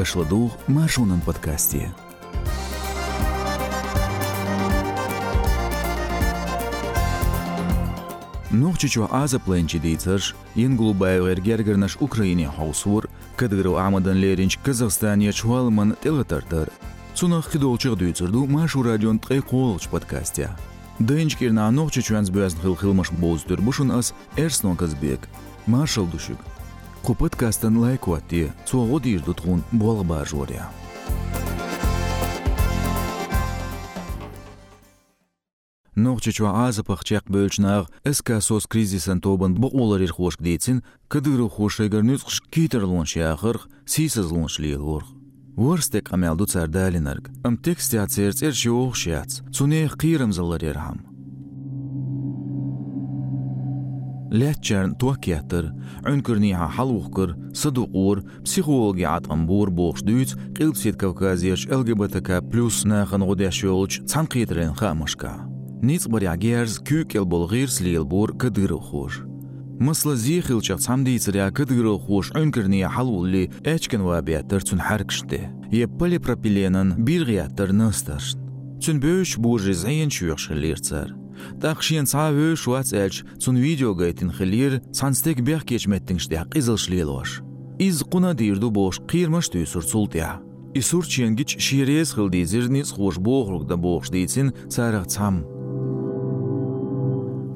Эшладух Машунан подкасте. Нухчичу аза пленчи дийцаш, ин глубайвер гергернаш Украине хаусур, кадыру амадан леринч Казахстане чуалман телатартар. Цунах хидолчык дүйцырду Машу радион тқай қолч подкасте. Дэнч кирна нухчичуанс бюазн хил хилмаш боздыр бушун ас Эрснон Казбек. Маршал душук. Ку подкастын лайкуатти, цуагу дирду тхун болба жоря. Нохчичва аза пахчак бөлчнаг эска сос кризисан тобын буолар ир хош дейцин кадыру хошегер нүцш китер лунш яхыр сисыз лиелор. Ворстек амялду цардалинарг. Ам тексте ацерц эр шиох шяц. Цуне қирым залар ерхам. لاتشرن توكياتر عنكرنيها حلوخكر صدوقور بسيخولوجي عطنبور بوخش دويت قلب سيد كوكازيش الجبتك بلوس ناخن غداشيولج تسانقيترين خامشكا نيت بريع جيرز كوك البلغير سليلبور كديرو خوش مثل زيخل شخص حمدي تريا كديرو خوش عنكرنيها حلولي اتشكن وابياتر تون حركشته يبالي بروبيلينن بيرغياتر نسترشن تون بوش بوجي زين дакшиен цаа өөш шуац элч цун видео гайтин хилир цанстек бях кечметтиңште кызылшлелош из куна дирду бош кыйрмаш түйсүр султя исур ченгич шиерес хылди зирниз хош боохругда бош дейсин царах цам.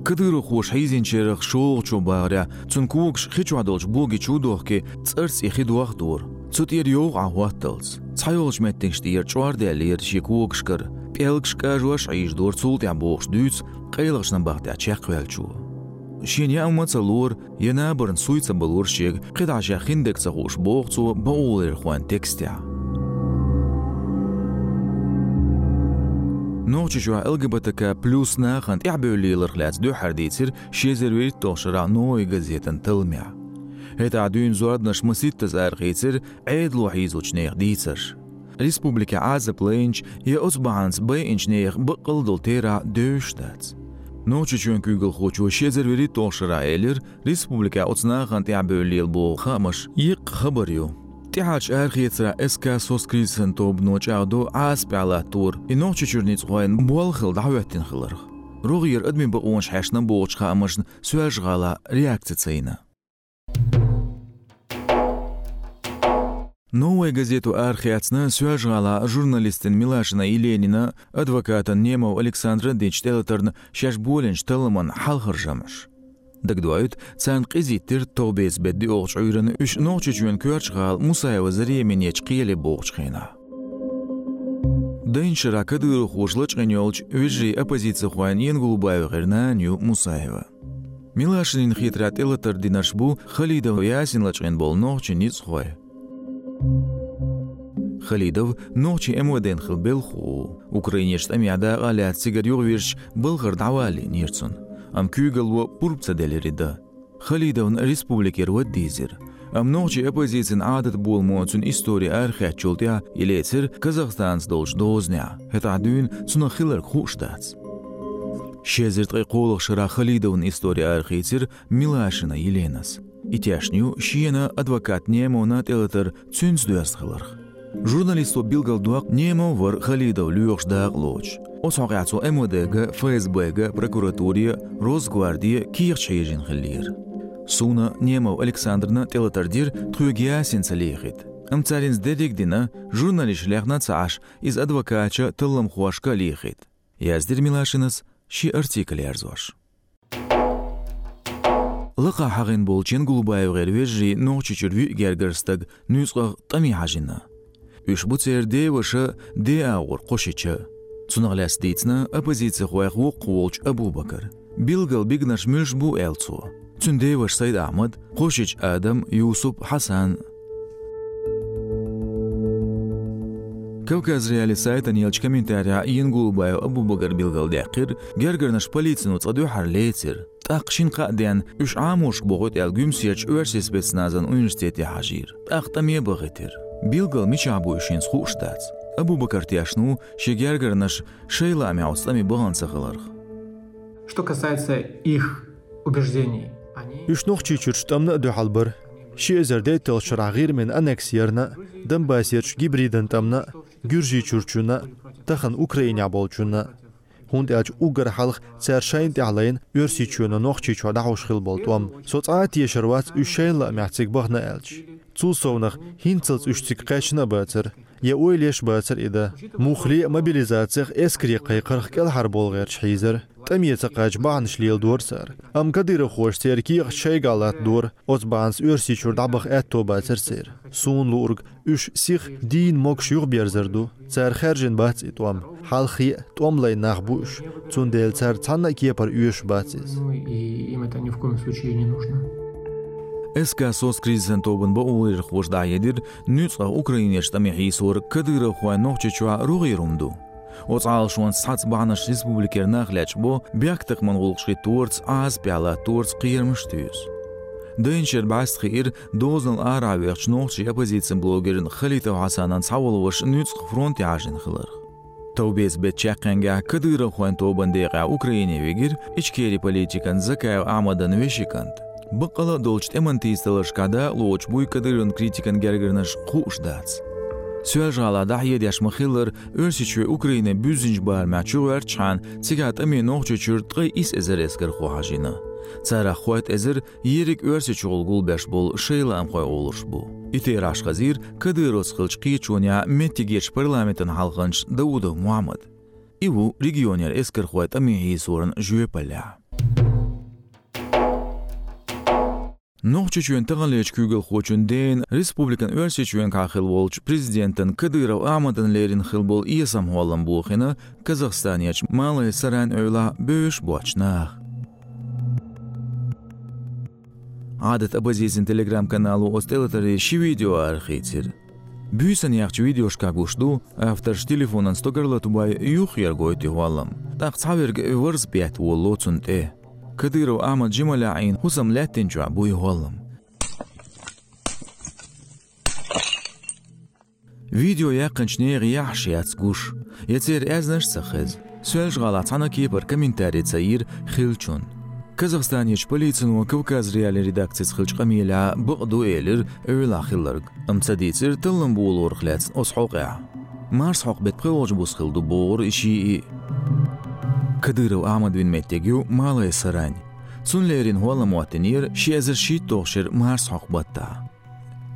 Кыдыр хош хайзин черах шоох чубаря цун кукш хичуадолч боги чудох ке цэрс ихи дуах дур. Цут ер ёг ахуаттылс цайолч меттиңште ер чуардэ лер шикуокшкыр პელკშკა ჟუაშ აიშ დორცულტი ამბოხშ დუც ყელაშნა ბახტი აჩა ყველჩუ შენი ამაცალურ ენაბრნ სუიცა ბალურ შეგ ყედაშა ხინდეკცა ხუშ ბოხცუ ბოულერ ЛГБТК плюс нахант ლგბტკ პლუს ნახანტ ябელილერ ხლაც დუ ჰარდიცირ შეზერვი ტოშრა ნოი გაზეტან თლმია ეთა დუინ ზორად ნშმსიტ ზარღიცირ ედლუჰიზუჩნე Республика Аза Плейнч je otsbaans bij inchneer beqildel tera deustats. Noche chön kügel khochu shezer veri toshra elir Республика отснаган тябөлил бу хамаш йык хабарю. تحاج أرخيترا إسكا سوس كريسن توب نوچاودو عاس بعلا تور إنوچ چورنيت خوين بوال خل دعوتين خلرخ روغير أدمين بقونش حشنا بوچ خامشن سواج غالا реакцияцейна. Новая газету архиацна сюажгала журналистин Милашина и Ленина, адвоката Немов Александра Дечтелаторн шаш боленш таламан халхаржамаш. Дагдуают цан қизиттер тобез бедди оғч уйраны үш ноғчы жуен көрчғал Мусаева заременеч қиеле боғчқина. Дын шыра кадыры хошлыч ғанёлч вижи оппозиция хуан ен голубаева ғернаню Мусаева. Милашинин хитрат элатар динашбу Халидов ясин лачғен бол ноғчы ниц хуай халидов ночи эмоден хил белху украинеш тамиада галя цигар югвирш былгыр давали нерцун ам кюгел во пурбца делерида халидовн республикер во дизер. Ам ночи оппозицин адат болмоцун история архе чултя илецер казахстанс долждозня это адюн цуна хилар хуштац Шезерт қиқолық шыра Халидовын история архицер Милашина Еленас. Итяшню шиена адвокат немо на телетер цюнс дуястхылырх. Журналисту билгал дуак немо вар Халидов люйош даак лоч. Осоғяцу МВД, ФСБ, прокуратурия, Росгвардия киер чейжин хиллир. Суна немо Александрна телетардир тхугиясин салихит. Амцаринс дедик журналист ляхна цааш из адвокача тылым хуашка лихит. Яздир Милашинас ши артикль arzoș. Лықа хағын болчен Гулбаев ғервежі ноғчы чүрві гергірстіг нүйсқақ тами хажина. Үш бұ церде вашы де ауыр қошечі. Цунағляс дейтсіна оппозиция хуайқ ву қуолч Абу Бакар. Билгал бигнаш мүлш бұ әлцу. Цүнде ваш Сайд Ахмад, қошич Адам, Юсуп, Хасан, кавказ реалисайта ниалчкамин тариаин гулбаев абубакар билгалдеқир гергернаш полицину цадуҳар лецир тақшин қаден ушъамушк богъит элгюмсияч уэрсисбецназан университети ҳажир тахтамия багъитир билгал мичаабуишинс хуштац абубакр тиашну шегергернаш шейлами австами багъансахаларх что касается их убеждений Ишнохчи чурштамна дюхалбар. Шиезерде тел шрагир мен аннексиерна, Донбассеч гибриден тамна, гүржи чурчуна тахан украина болчуна. Хүнд яаж угар халах царшайн тахлайн өрси чуна нохчи чуда хошхил болтом соцаат ешервац үшэйл мяциг бахна элч. Цусовнах хинцэлц үшцик кэшна бацэр я ойлеш бацэр ида мухли мобилизациях эскри кайқырх кел хар болгэр шхизер Тәмиеті қаж хош галат дур, үш сих дейін мок шуғ берзірду. Сәр бац итуам. Хал хи томлай нақ бұш. Цун дейл сәр бацис. И им это ни в коем случае не ба улыр едир, украинеш сор кадыры хуа чуа. Оцал шуан сац баныш республикер нахляч бо, бяктык монголшы турц аз пяла турц кыйрмыш түйүз. Дэнчер баст хир дознал аравяч нохчы оппозиция блогерін Халита Хасанан саволуваш нүц фронт яжын хылыр. Тобез бе чакканга кыдыры хуан тобандыга Украина вегир ичкери политикан закаев амадан вешикант. Бұқылы долчт эмантистылыш када лоч буй кадырын критикан гергірнаш хуш дадс критикан гергернаш хушдац. Сюажала дахьед яшмахиллар өрсичве Украина бүзинж бар мачугар чан цигат ами нохчу чуртгы ис эзерескер хуажина. Цара хуат эзер ерик өрсичугул гулбеш бол шейла амхой олуш бу. Ите рашхазир кадырос хылч кичуня метигеш парламентын халханч Даудов Мухаммад. Иву регионер эскер хуат ами хисурын жуепаля. Нохчу чуен таган күгел хочун ден республикан өрсе чуен кахил волч президентен Кадыров Амадан лерин хилбол иесам холлам булхина Казахстанияч малый саран ойла бөш бочнах. Адет абазизин телеграм каналу остелатари ши видео архитер. Бүйсен яхчы видеошка гушду, автор телефонан стогарла тубай юх яргойти хуалам. Так цаверг вырз бят уоллоцун те. Кадыров Ахмад Джималяин хусам лятенчуа буй голлам. Видео яқыншнеғ яқшы яцгуш. Яцер әзнаш сахыз. Сөлж ғалацана кейбір комментарий цаир хилчун. Казахстан еч полицин ва Кавказ реали редакциис хилчқа мейла бұғду елір өйл ахилларг. Амцадицир тылым буыл орхлэц осхоқ я. Марс хоқ бетпхи ожбус хилду бор иши и. Кадыров Ахмад бин Меттегю малая сарань. Сунлерин хуала муатинир ши азер ши тохшер марс хақбатта.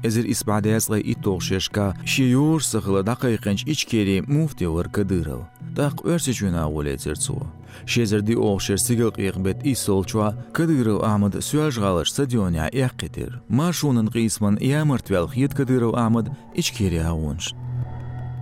Эзер исбадяс лай и тохшешка ши юр сахла дақайқанч ичкери муфти вар Кадыров. Дақ өрсі чуна агуле церцу. Шезерди охшер сигыл қиқбет исолчуа Кадыров Ахмад сюаж галаш стадионя яққитир. Маршунын қисман ямыртвел хит Кадыров Ахмад ичкери агунш.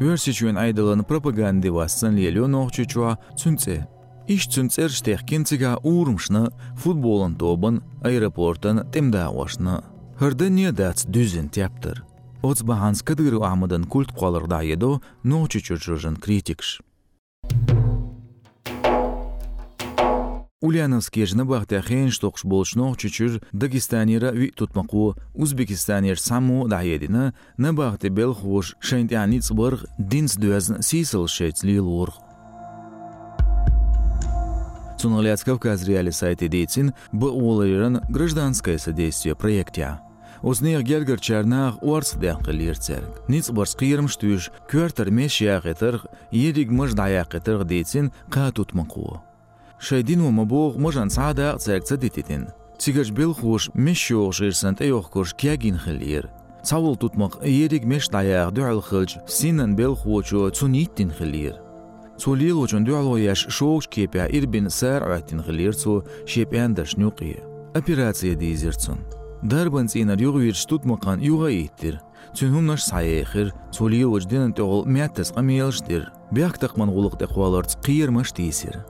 Өрсі чуен айдылын пропаганды вассан лелю нохчучуа цунце. Иш цүнцэр штех кинцига уурмшны футболын тобын аэропортын темдауашны. Хырдыне дац дүзін тяптыр. Оц баханс кадыры амыдын культ қалырда едо ночи чүрчүржын критикш. Ульяновский жны бахта хен штоқш болшно чүчүр Дагестанира ви тутмақу Узбекистанир саму дайедина на бахта бел бырг динс лург. Цунуляц Кавказ реали сайты дейцин б улайран гражданское содействие проекте. Узнех гергер чарнах уарс дәқилер церк. Ниц барс қиырым штуш квартер меш яғытыр, ериг мыж даяқытыр дейцин қа тұтмақуы. Шайдин у мабуғ мыжан сада церк цадититин. Цигаш бел хуш меш йоғ жирсан тәйоқ күрш кягин хилер. Цавул тұтмақ ериг меш даяқ дуал хылж, синан бел хучу цуниттин хилер. Цулил учун дюало яш шоуш кепя ирбин сэр аттин гылирцу шепян дашнюqi. Операция дизерцун. Дарбан цинар югвир штутмакан юга иттир. Цүнхум наш саяхир, цулил учдин тогол мяттас qamiyalshdir. Бяктак мангулык декваларц qiyirmash дисир.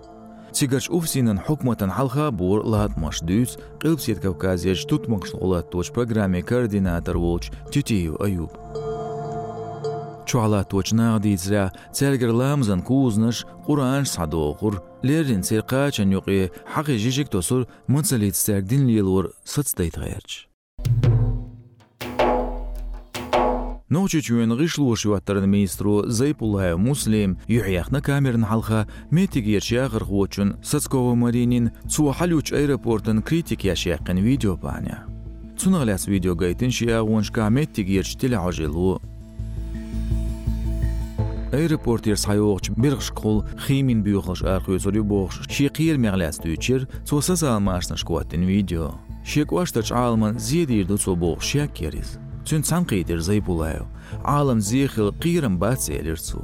Цигач уфсинан хукматан халха бур лат маш дюц, qilbsiet Кавказия улат точ программе координатор волч Тютиев Аюб. Чуалат точна дийзра цергер ламзан кузныш Куран садо окур лерин церка чан юқи хақи жижик тосур мыцали цер дин лилур сыцтай тайарч Ночи чуен гыш луш юаттарын министру Зайпулая Муслим юхияхна камерин халха метиг ерши агыр хуочун Сацкова Маринин Цуахалюч аэропортын критик яши яқин видео баня. Цунагляс видео гайтын шия уншка метиг ерши тіл ажилу سالماشنش قواتن فيديو شيك واشتش عالمان زيدير دو سو بوخ شيك كيريز تون سانقيدر زي بولايو عالم زيخل قيرم باتسيلرسو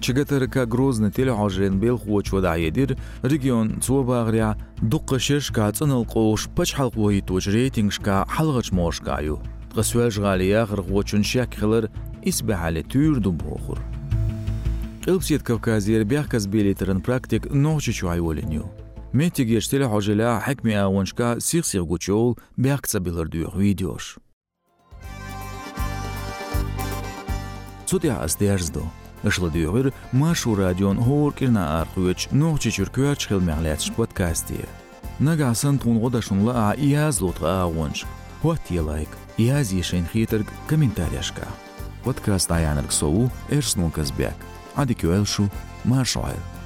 چگترکا گروزن تل عجرين بيل خوچ ودا يدير ريجيون سو باغريا دق شرشكا تنل قوش بچ حلق وهي توج ريتنگشكا حلغچ موشكايو غسوال غاليا غر خوچن شاك خلر اسبه على تور دو بوخر Илбсид кавказир бяхкас билитерин практик нохчичу айволиню. Мети гештила хожила хакми авоншка сихсих гучол бяхкса билардюх Mashu Сутя астиарздо. Ишладюгир машу радион хоркирна архуеч нохчичур кюач хилмяглятш подкастир. Нагасын тунғодашынла а ияз лотға авонш. Хуат елайк, ияз ешен хитірг комментарияшка. Подкаст аянырг соу, эршнул казбяк. Adikju Elšu Māršoilu.